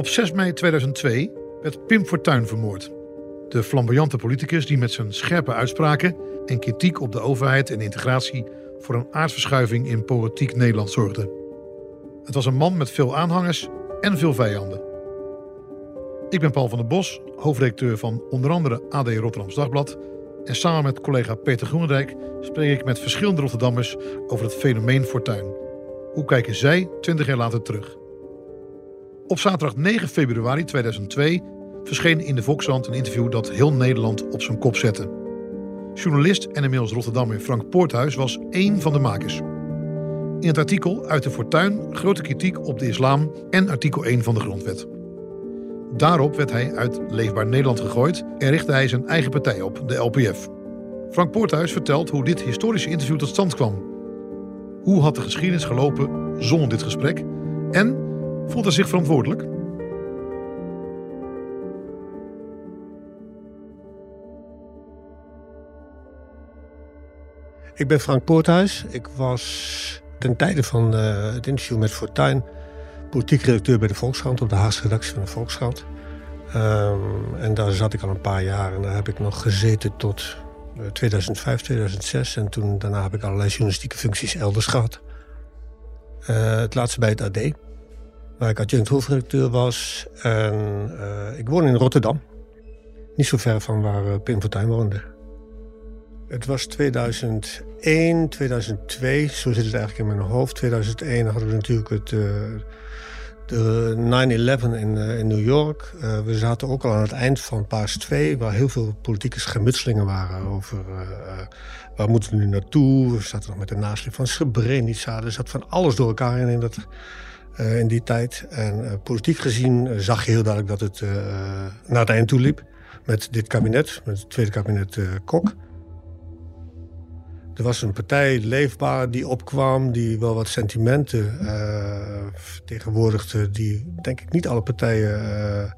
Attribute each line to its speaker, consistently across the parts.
Speaker 1: Op 6 mei 2002 werd Pim Fortuyn vermoord. De flamboyante politicus die met zijn scherpe uitspraken en kritiek op de overheid en integratie voor een aardverschuiving in politiek Nederland zorgde. Het was een man met veel aanhangers en veel vijanden. Ik ben Paul van der Bos, hoofdredacteur van onder andere AD Rotterdams Dagblad. En samen met collega Peter Groenendijk spreek ik met verschillende Rotterdammers over het fenomeen Fortuyn. Hoe kijken zij 20 jaar later terug? Op zaterdag 9 februari 2002 verscheen in de Volkskrant een interview dat heel Nederland op zijn kop zette. Journalist en inmiddels Rotterdammer Frank Poorthuis was één van de makers. In het artikel uitte Fortuyn grote kritiek op de islam en artikel 1 van de grondwet. Daarop werd hij uit Leefbaar Nederland gegooid en richtte hij zijn eigen partij op, de LPF. Frank Poorthuis vertelt hoe dit historische interview tot stand kwam. Hoe had de geschiedenis gelopen zonder dit gesprek? En voelt hij zich verantwoordelijk?
Speaker 2: Ik ben Frank Poorthuis. Ik was ten tijde van uh, het interview met Fortuyn politiek redacteur bij de Volkskrant op de Haagse redactie van de Volkskrant. Um, en daar zat ik al een paar jaar en daar heb ik nog gezeten tot 2005, 2006. En toen, daarna heb ik allerlei journalistieke functies elders gehad. Uh, het laatste bij het AD, waar ik adjunct hoofdredacteur was. En uh, ik woon in Rotterdam. Niet zo ver van waar Pim Fortuyn woonde. Het was 2001, 2002, zo zit het eigenlijk in mijn hoofd. 2001 hadden we natuurlijk het, uh, de 9-11 in, uh, in New York. Uh, we zaten ook al aan het eind van Paas 2, waar heel veel politieke schermutselingen waren over waar moeten we nu naartoe. We zaten nog met de nasleep van Srebrenica. Er zat van alles door elkaar in in, dat, in die tijd. En politiek gezien zag je heel duidelijk dat het naar het eind toe liep. Met dit kabinet, met het tweede kabinet Kok. Er was een partij, Leefbaar, die opkwam, die wel wat sentimenten vertegenwoordigde, die denk ik niet alle partijen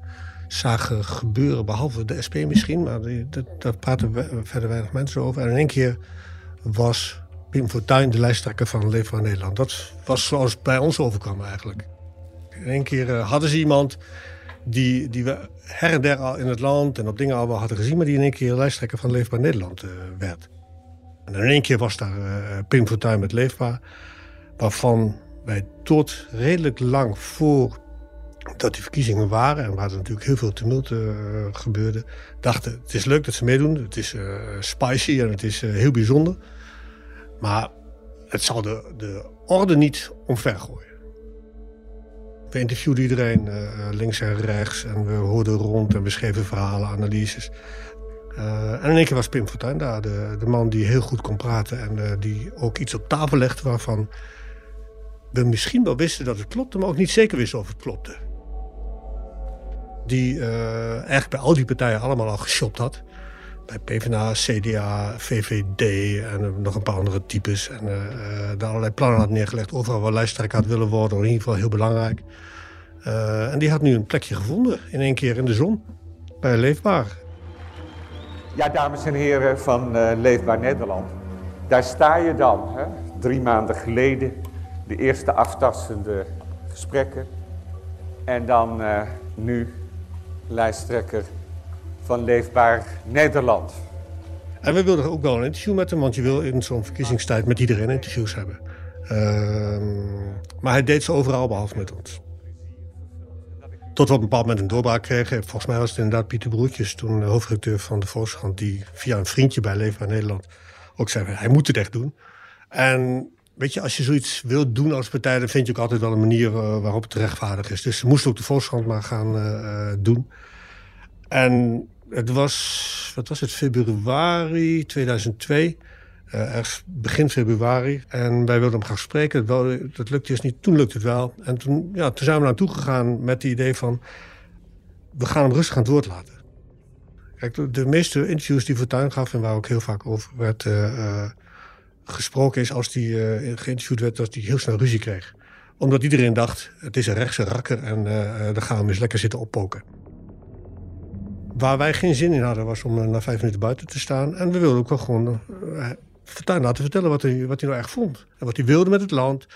Speaker 2: zagen gebeuren, behalve de SP misschien, maar dat, daar praten verder weinig mensen over. En in één keer was Pim Fortuyn de lijsttrekker van Leefbaar Nederland. Dat was zoals bij ons overkwam eigenlijk. In één keer uh, hadden ze iemand die, die we her en der al in het land en op dingen al wel hadden gezien, maar die in één keer lijsttrekker van Leefbaar Nederland werd. En in één keer was daar uh, Pim Fortuyn met Leefbaar. Waarvan wij tot redelijk lang voor dat die verkiezingen waren... en waar er natuurlijk heel veel tumult gebeurde... dachten, het is leuk dat ze meedoen. Het is spicy en het is heel bijzonder. Maar het zal de, de orde niet omvergooien. We interviewden iedereen links en rechts... en we hoorden rond en we schreven verhalen, analyses... Uh, en in één keer was Pim Fortuyn daar, de, de man die heel goed kon praten en uh, die ook iets op tafel legde waarvan we misschien wel wisten dat het klopte, maar ook niet zeker wisten of het klopte. Die eigenlijk bij al die partijen allemaal al geshopt had. Bij PvdA, CDA, VVD en nog een paar andere types. En daar allerlei plannen had neergelegd. Overal waar lijsttrekker had willen worden, in ieder geval heel belangrijk. en die had nu een plekje gevonden, in één keer in de zon. Bij Leefbaar.
Speaker 3: Ja, dames en heren van Leefbaar Nederland. Daar sta je dan, hè? drie maanden geleden. De eerste aftastende gesprekken. En dan nu lijsttrekker van Leefbaar Nederland.
Speaker 2: En we wilden ook wel een interview met hem, want je wil in zo'n verkiezingstijd met iedereen interviews hebben. Uh, maar hij deed ze overal behalve met ons. Tot we op een bepaald moment een doorbraak kregen. Volgens mij was het inderdaad Pieter Broertjes, toen de hoofdredacteur van de Volkskrant, die via een vriendje bij Leefbaar Nederland ook zei: hij moet het echt doen. En weet je, als je zoiets wilt doen als partij, dan vind je ook altijd wel een manier uh, waarop het rechtvaardig is. Dus ze moesten ook de Volkskrant maar gaan uh, doen. En het was, wat was het, februari 2002. Uh, ergens begin februari. En wij wilden hem gaan spreken. Dat, dat lukte dus niet. Toen lukte het wel. En toen, ja, toen zijn we naartoe gegaan met het idee van... we gaan hem rustig aan het woord laten. Kijk, de, meeste interviews die Fortuyn gaf... en waar ook heel vaak over werd uh, uh, gesproken... is als hij geïnterviewd werd, dat hij heel snel ruzie kreeg. Omdat iedereen dacht, het is een rechtse rakker... en dan gaan we hem eens lekker zitten oppoken. Waar wij geen zin in hadden was om na vijf minuten buiten te staan. En we wilden ook wel gewoon Fortuyn laten vertellen wat hij, wat hij nou echt vond. En wat hij wilde met het land.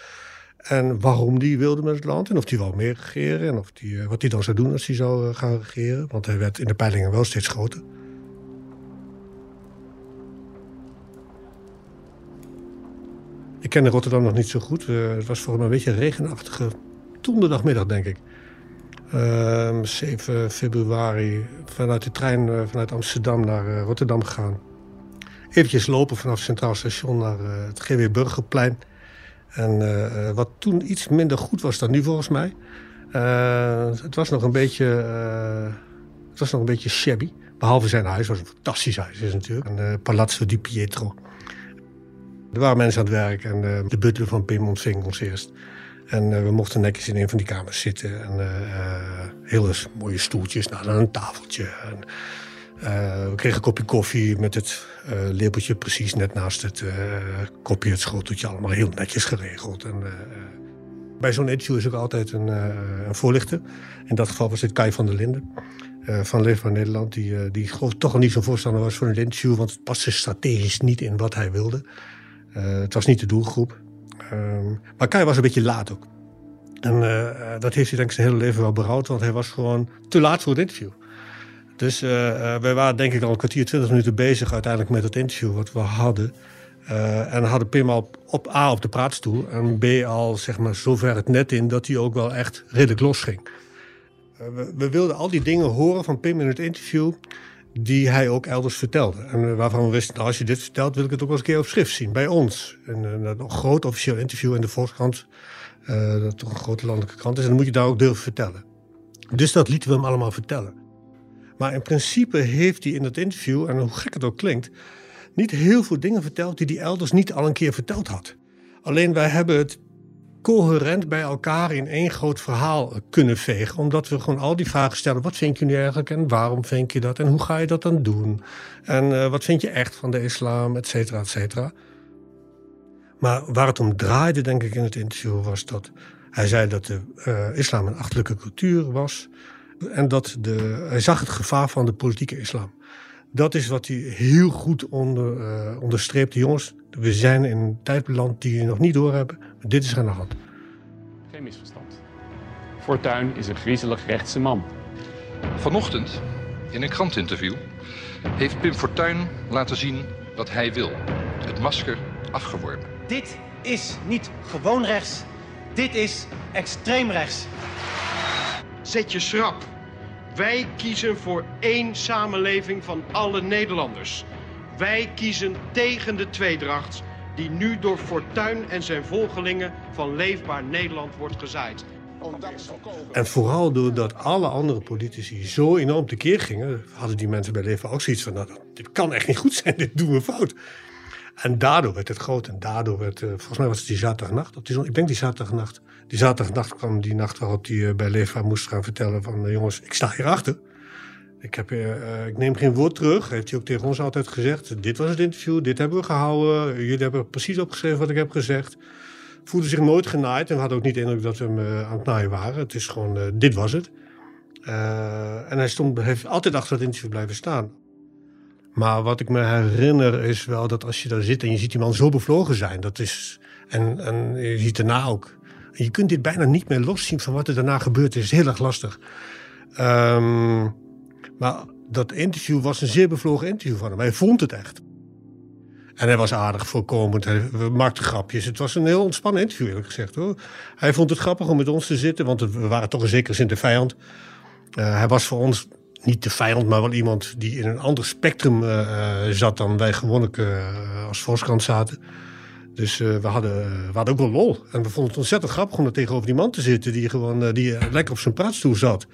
Speaker 2: En waarom die wilde met het land. En of hij wel meer regeren. En of die, wat hij dan zou doen als hij zou gaan regeren. Want hij werd in de peilingen wel steeds groter. Ik kende Rotterdam nog niet zo goed. Het was voor mij een beetje een regenachtige donderdagmiddag, denk ik. Uh, ehm, 7 februari vanuit de trein uh, vanuit Amsterdam naar uh, Rotterdam gegaan. Eventjes lopen vanaf Centraal Station naar het GW Burgerplein. En wat toen iets minder goed was dan nu volgens mij. het was nog een beetje... het was nog een beetje shabby. Behalve zijn huis, was een fantastisch huis is natuurlijk. Een Palazzo di Pietro. Er waren mensen aan het werk en de butler van Pim ontving ons eerst. En uh, we mochten netjes in een van die kamers zitten. En uh, hele mooie stoeltjes, nou, een tafeltje. En, we kregen een kopje koffie met het lepeltje precies net naast het kopje, het schoteltje. Allemaal heel netjes geregeld. En, bij zo'n interview is ook altijd een, een, voorlichter. In dat geval was het Kai van der Linden. van Leefbaar Nederland, die, die toch al niet zo'n voorstander was voor een interview, want het paste strategisch niet in wat hij wilde. Eh, het was niet de doelgroep. Ehm, maar Kai was een beetje laat ook. En uh, dat heeft hij denk ik zijn hele leven wel berouwd, want hij was gewoon te laat voor het interview. Dus uh, wij waren denk ik al een kwartier, twintig minuten bezig uiteindelijk met het interview wat we hadden. En hadden Pim al op A op de praatstoel en B al zeg maar zover het net in dat hij ook wel echt redelijk los ging. We, we, wilden al die dingen horen van Pim in het interview die hij ook elders vertelde. En waarvan we wisten, nou, als je dit vertelt, wil ik het ook wel eens een keer op schrift zien, bij ons. Een, een, groot officieel interview in de Volkskrant, uh, dat toch een grote landelijke krant is, en dan moet je daar ook durven vertellen. Dus dat lieten we hem allemaal vertellen. Maar in principe heeft hij in dat interview, en hoe gek het ook klinkt, niet heel veel dingen verteld die hij elders niet al een keer verteld had. Alleen wij hebben het coherent bij elkaar in één groot verhaal kunnen vegen. Omdat we gewoon al die vragen stellen. Wat vind je nu eigenlijk en waarom vind je dat en hoe ga je dat dan doen? En uh, wat vind je echt van de islam, et cetera, et cetera. Maar waar het om draaide, denk ik, in het interview was dat hij zei dat de uh, islam een achterlijke cultuur was. En dat de, hij zag het gevaar van de politieke islam. Dat is wat hij heel goed onder, uh, onderstreepte. Jongens, we zijn in een tijd beland die je nog niet doorhebben. Maar dit is aan de hand.
Speaker 4: Geen misverstand. Fortuyn is een griezelig rechtse man.
Speaker 5: Vanochtend, in een krantinterview, heeft Pim Fortuyn laten zien wat hij wil. Het masker afgeworpen.
Speaker 6: Dit is niet gewoon rechts. Dit is extreem rechts.
Speaker 7: Zet je schrap. Wij kiezen voor één samenleving van alle Nederlanders. Wij kiezen tegen de tweedracht die nu door Fortuin en zijn volgelingen van Leefbaar Nederland wordt gezaaid.
Speaker 2: En vooral doordat alle andere politici zo enorm tekeer gingen, hadden die mensen bij Leven ook zoiets van: nou, dit kan echt niet goed zijn, dit doen we fout. En daardoor werd het groot. En daardoor werd, uh, volgens mij was het die zaterdagnacht. Die, ik denk die zaterdagnacht. Die zaterdagnacht kwam die nacht waarop hij uh, bij Leefbaar moest gaan vertellen van... Uh, jongens, ik sta hierachter. Ik, heb, ik neem geen woord terug. Heeft hij ook tegen ons altijd gezegd. Dit was het interview, dit hebben we gehouden. Jullie hebben precies opgeschreven wat ik heb gezegd. Voelde zich nooit genaaid. En hadden ook niet de indruk dat we hem aan het naaien waren. Het is gewoon, dit was het. en hij stond, heeft altijd achter het interview blijven staan. Maar wat ik me herinner is wel dat als je daar zit en je ziet die man zo bevlogen zijn, dat is. En, en je ziet daarna ook. je kunt dit bijna niet meer loszien van wat er daarna gebeurt. Het is heel erg lastig. Um, maar dat interview was een zeer bevlogen interview van hem. Hij vond het echt. En hij was aardig voorkomend. Hij maakte grapjes. Het was een heel ontspannen interview, eerlijk gezegd hoor. Hij vond het grappig om met ons te zitten, want we waren toch een zekere zin de vijand. Uh, hij was voor ons niet de vijand, maar wel iemand die in een ander spectrum uh, zat dan wij gewoonlijk als Volkskrant zaten. Dus we, hadden, we ook wel lol. En we vonden het ontzettend grappig om er tegenover die man te zitten die gewoon die lekker op zijn praatstoel zat.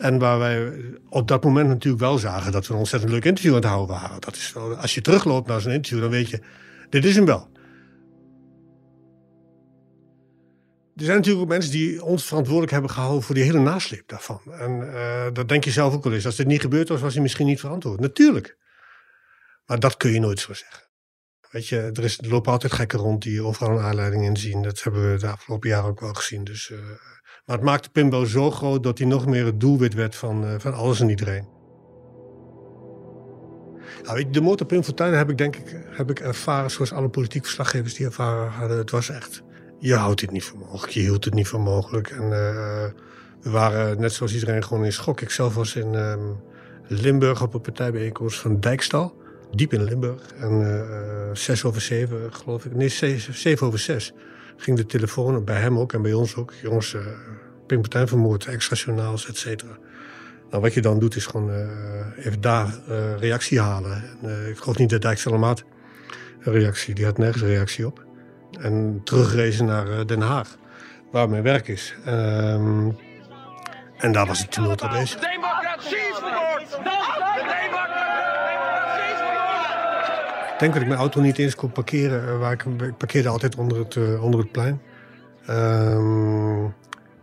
Speaker 2: En waar wij op dat moment natuurlijk wel zagen dat we een ontzettend leuk interview aan het houden waren. Dat is als je terugloopt naar zo'n interview, dan weet je, dit is hem wel. er zijn natuurlijk ook mensen die ons verantwoordelijk hebben gehouden voor die hele nasleep daarvan. En uh, dat denk je zelf ook wel eens. Als dit niet gebeurd was, was hij misschien niet verantwoord. Natuurlijk. Maar dat kun je nooit zo zeggen. Weet je, er, is, er lopen altijd gekken rond die overal een aanleiding in zien. Dat hebben we de afgelopen jaren ook wel gezien. Dus, uh, maar het maakte Pimbo zo groot dat hij nog meer het doelwit werd van, uh, van alles en iedereen. Nou, de motor Pim Fortuyn heb ik denk ik heb ik ervaren zoals alle politiek verslaggevers die ervaren hadden. Het was echt je houdt het niet voor mogelijk. Je hield het niet voor mogelijk. En we waren net zoals iedereen gewoon in schok. Ik zelf was in ehm, Limburg op een partijbijeenkomst van Dijkstal. Diep in Limburg. En zes over zeven, geloof ik. Nee, zeven over zes ging de telefoon, bij hem ook en bij ons ook. Jongens, uh, Pim Partijn vermoord, extra journaals, et cetera. Nou, wat je dan doet is gewoon uh, even daar uh, reactie halen. En, ik geloof niet dat Dijkstal een reactie, die had nergens reactie op. En terugrezen naar Den Haag, waar mijn werk is. Um, en daar was het tumult al bezig. Democratie is vermoord! Ik denk dat ik mijn auto niet eens kon parkeren. Eh, waar ik, ik parkeerde altijd onder het, uh, onder het plein. Um,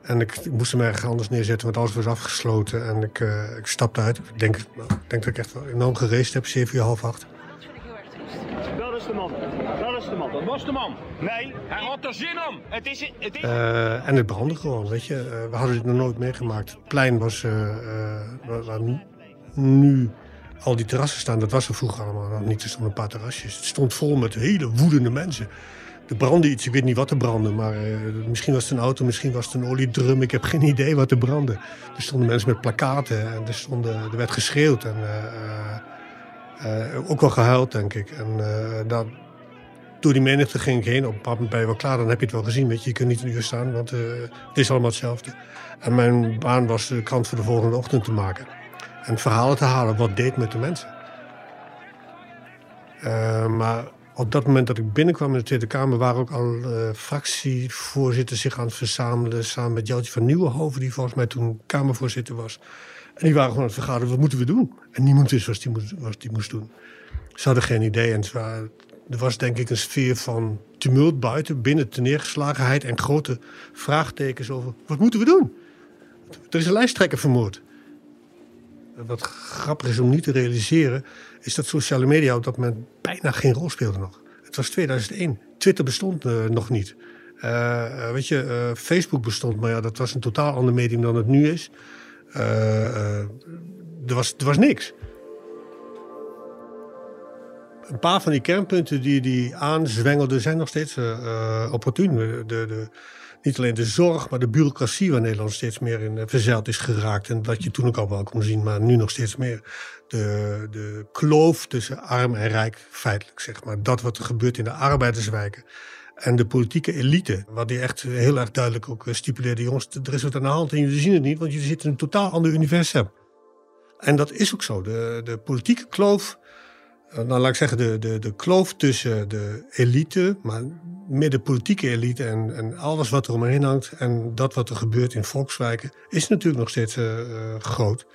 Speaker 2: en ik, ik, moest hem ergens anders neerzetten, want alles was afgesloten. En ik, uh, ik stapte uit. Ik denk, nou, ik denk dat ik echt wel enorm gereisd heb, 7 uur half acht.
Speaker 8: Dat is de man. Dat is de man. Dat was de man. Nee, hij had er zin om. Het is... Het is...
Speaker 2: Uh, en het brandde gewoon, weet je. Uh, we hadden dit nog nooit meegemaakt. Het plein was... waar nu al die terrassen staan, dat was er vroeger allemaal niet. Er stonden een paar terrasjes. Het stond vol met hele woedende mensen. Er brandde iets, ik weet niet wat er brandde, maar uh, misschien was het een auto, misschien was het een oliedrum. Ik heb geen idee wat er brandde. Er stonden mensen met plakaten en er, stonden, er werd geschreeuwd en uh, uh, ook wel gehuild, denk ik. En dat, door die menigte ging ik heen. Op een bepaald moment ben je wel klaar, dan heb je het wel gezien. Weet je, je kunt niet een uur staan, want het is allemaal hetzelfde. En mijn baan was de krant voor de volgende ochtend te maken en verhalen te halen wat deed met de mensen. Uh, maar op dat moment dat ik binnenkwam in de Tweede Kamer... waren ook al uh, fractievoorzitters zich aan het verzamelen... samen met Jeltje van Nieuwenhoven, die volgens mij toen Kamervoorzitter was. En die waren gewoon aan het vergaderen, wat moeten we doen? En niemand wist wat die moest, die moest doen. Ze hadden geen idee en er was denk ik een sfeer van tumult buiten... binnen neergeslagenheid en grote vraagtekens over... wat moeten we doen? Er is een lijsttrekker vermoord wat grappig is om niet te realiseren, is dat sociale media op dat moment bijna geen rol speelde nog. Het was 2001. Twitter bestond uh, nog niet. Uh, weet je, Facebook bestond, maar ja, dat was een totaal ander medium dan het nu is. er, was, er was niks. Een paar van die kernpunten die, die aanzwengelden zijn nog steeds opportun. De, de, niet alleen de zorg, maar de bureaucratie waar Nederland steeds meer in eh, verzeild is geraakt. En dat je toen ook al wel kon zien, maar nu nog steeds meer. De, de kloof tussen arm en rijk, feitelijk zeg maar. Dat wat er gebeurt in de arbeiderswijken. En de politieke elite, wat die echt heel erg duidelijk ook eh, stipuleerde. Jongens, er is wat aan de hand en jullie zien het niet, want jullie zitten in een totaal ander universum. En dat is ook zo. De, de politieke kloof nou, laat ik zeggen, de, de, de kloof tussen de elite, maar meer de politieke elite en, en alles wat er omheen hangt en dat wat er gebeurt in volkswijken, is natuurlijk nog steeds uh, groot.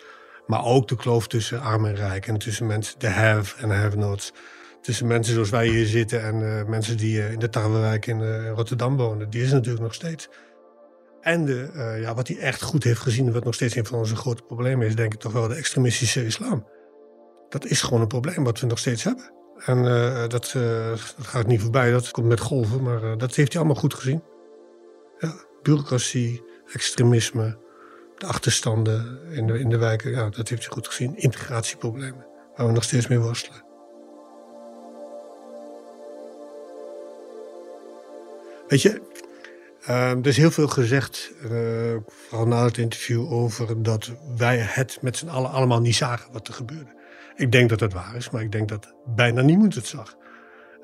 Speaker 2: Maar ook de kloof tussen arm en rijk en tussen mensen, de have en have-nots. Tussen mensen zoals wij hier zitten en mensen die in de Tarwewijk in Rotterdam wonen, die is natuurlijk nog steeds. En de, ja, wat hij echt goed heeft gezien, wat nog steeds een van onze grote problemen is, denk ik toch wel de extremistische islam dat is gewoon een probleem wat we nog steeds hebben. En dat, uh, dat, gaat niet voorbij, dat komt met golven, maar uh, dat heeft hij allemaal goed gezien. Ja, bureaucratie, extremisme, de achterstanden in de, in de wijken, ja, dat heeft hij goed gezien. Integratieproblemen, waar we nog steeds mee worstelen. Weet je, er is heel veel gezegd, vooral na het interview, over dat wij het met z'n allen allemaal niet zagen wat er gebeurde. Ik denk dat dat waar is, maar ik denk dat bijna niemand het zag.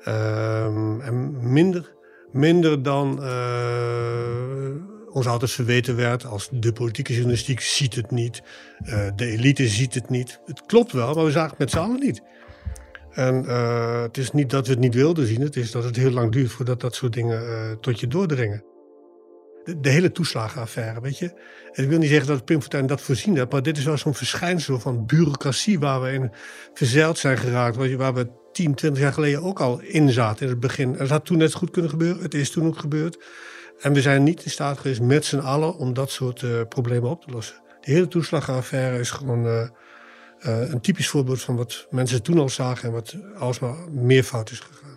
Speaker 2: Uh, en minder, minder dan uh, ons altijd verweten werd als de politieke journalistiek ziet het niet, uh, de elite ziet het niet. Het klopt wel, maar we zagen het met z'n allen niet. En uh, het is niet dat we het niet wilden zien, het is dat het heel lang duurt voordat dat soort dingen tot je doordringen de, hele toeslagenaffaire, weet je. Ik wil niet zeggen dat Pim Fortuyn dat voorzien heeft, maar dit is wel zo'n verschijnsel van bureaucratie waar we in verzeild zijn geraakt, waar we 10, 20 jaar geleden ook al in zaten in het begin. Het had toen net goed kunnen gebeuren, het is toen ook gebeurd. En we zijn niet in staat geweest met z'n allen om dat soort uh, problemen op te lossen. De hele toeslagenaffaire is gewoon uh, uh, een typisch voorbeeld van wat mensen toen al zagen en wat alsmaar meer fout is gegaan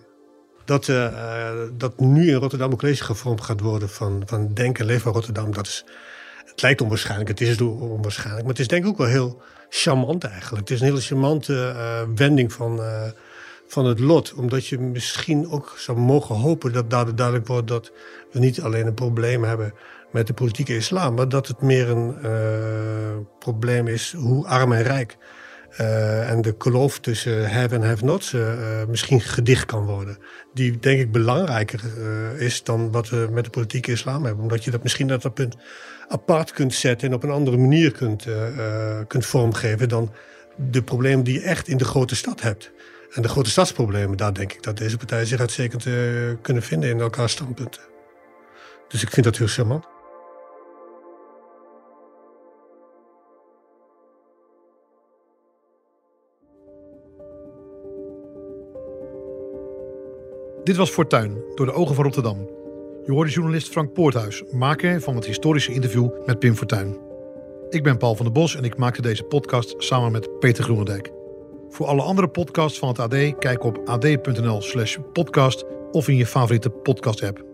Speaker 2: dat, uh, dat nu in Rotterdam een college gevormd gaat worden van, van Denk en Leef van Rotterdam. Dat is, het lijkt onwaarschijnlijk, het is onwaarschijnlijk. Maar het is denk ik ook wel heel charmant eigenlijk. Het is een hele charmante uh, wending van, van het lot. Omdat je misschien ook zou mogen hopen dat daardoor duidelijk wordt dat we niet alleen een probleem hebben met de politieke islam, maar dat het meer een probleem is hoe arm en rijk. Uh, en de kloof tussen have en have-nots uh, misschien gedicht kan worden. Die denk ik belangrijker is dan wat we met de politieke islam hebben. Omdat je dat misschien op dat punt apart kunt zetten en op een andere manier kunt, kunt vormgeven dan de problemen die je echt in de grote stad hebt. En de grote stadsproblemen, daar denk ik dat deze partijen zich uitstekend kunnen vinden in elkaar standpunten. Dus ik vind dat heel charmant.
Speaker 1: Dit was Fortuin, door de ogen van Rotterdam. Je hoorde journalist Frank Poorthuis, maker van het historische interview met Pim Fortuyn. Ik ben Paul van der Bos en ik maakte deze podcast samen met Peter Groenendijk. Voor alle andere podcasts van het AD, kijk op ad.nl slash podcast of in je favoriete podcast app.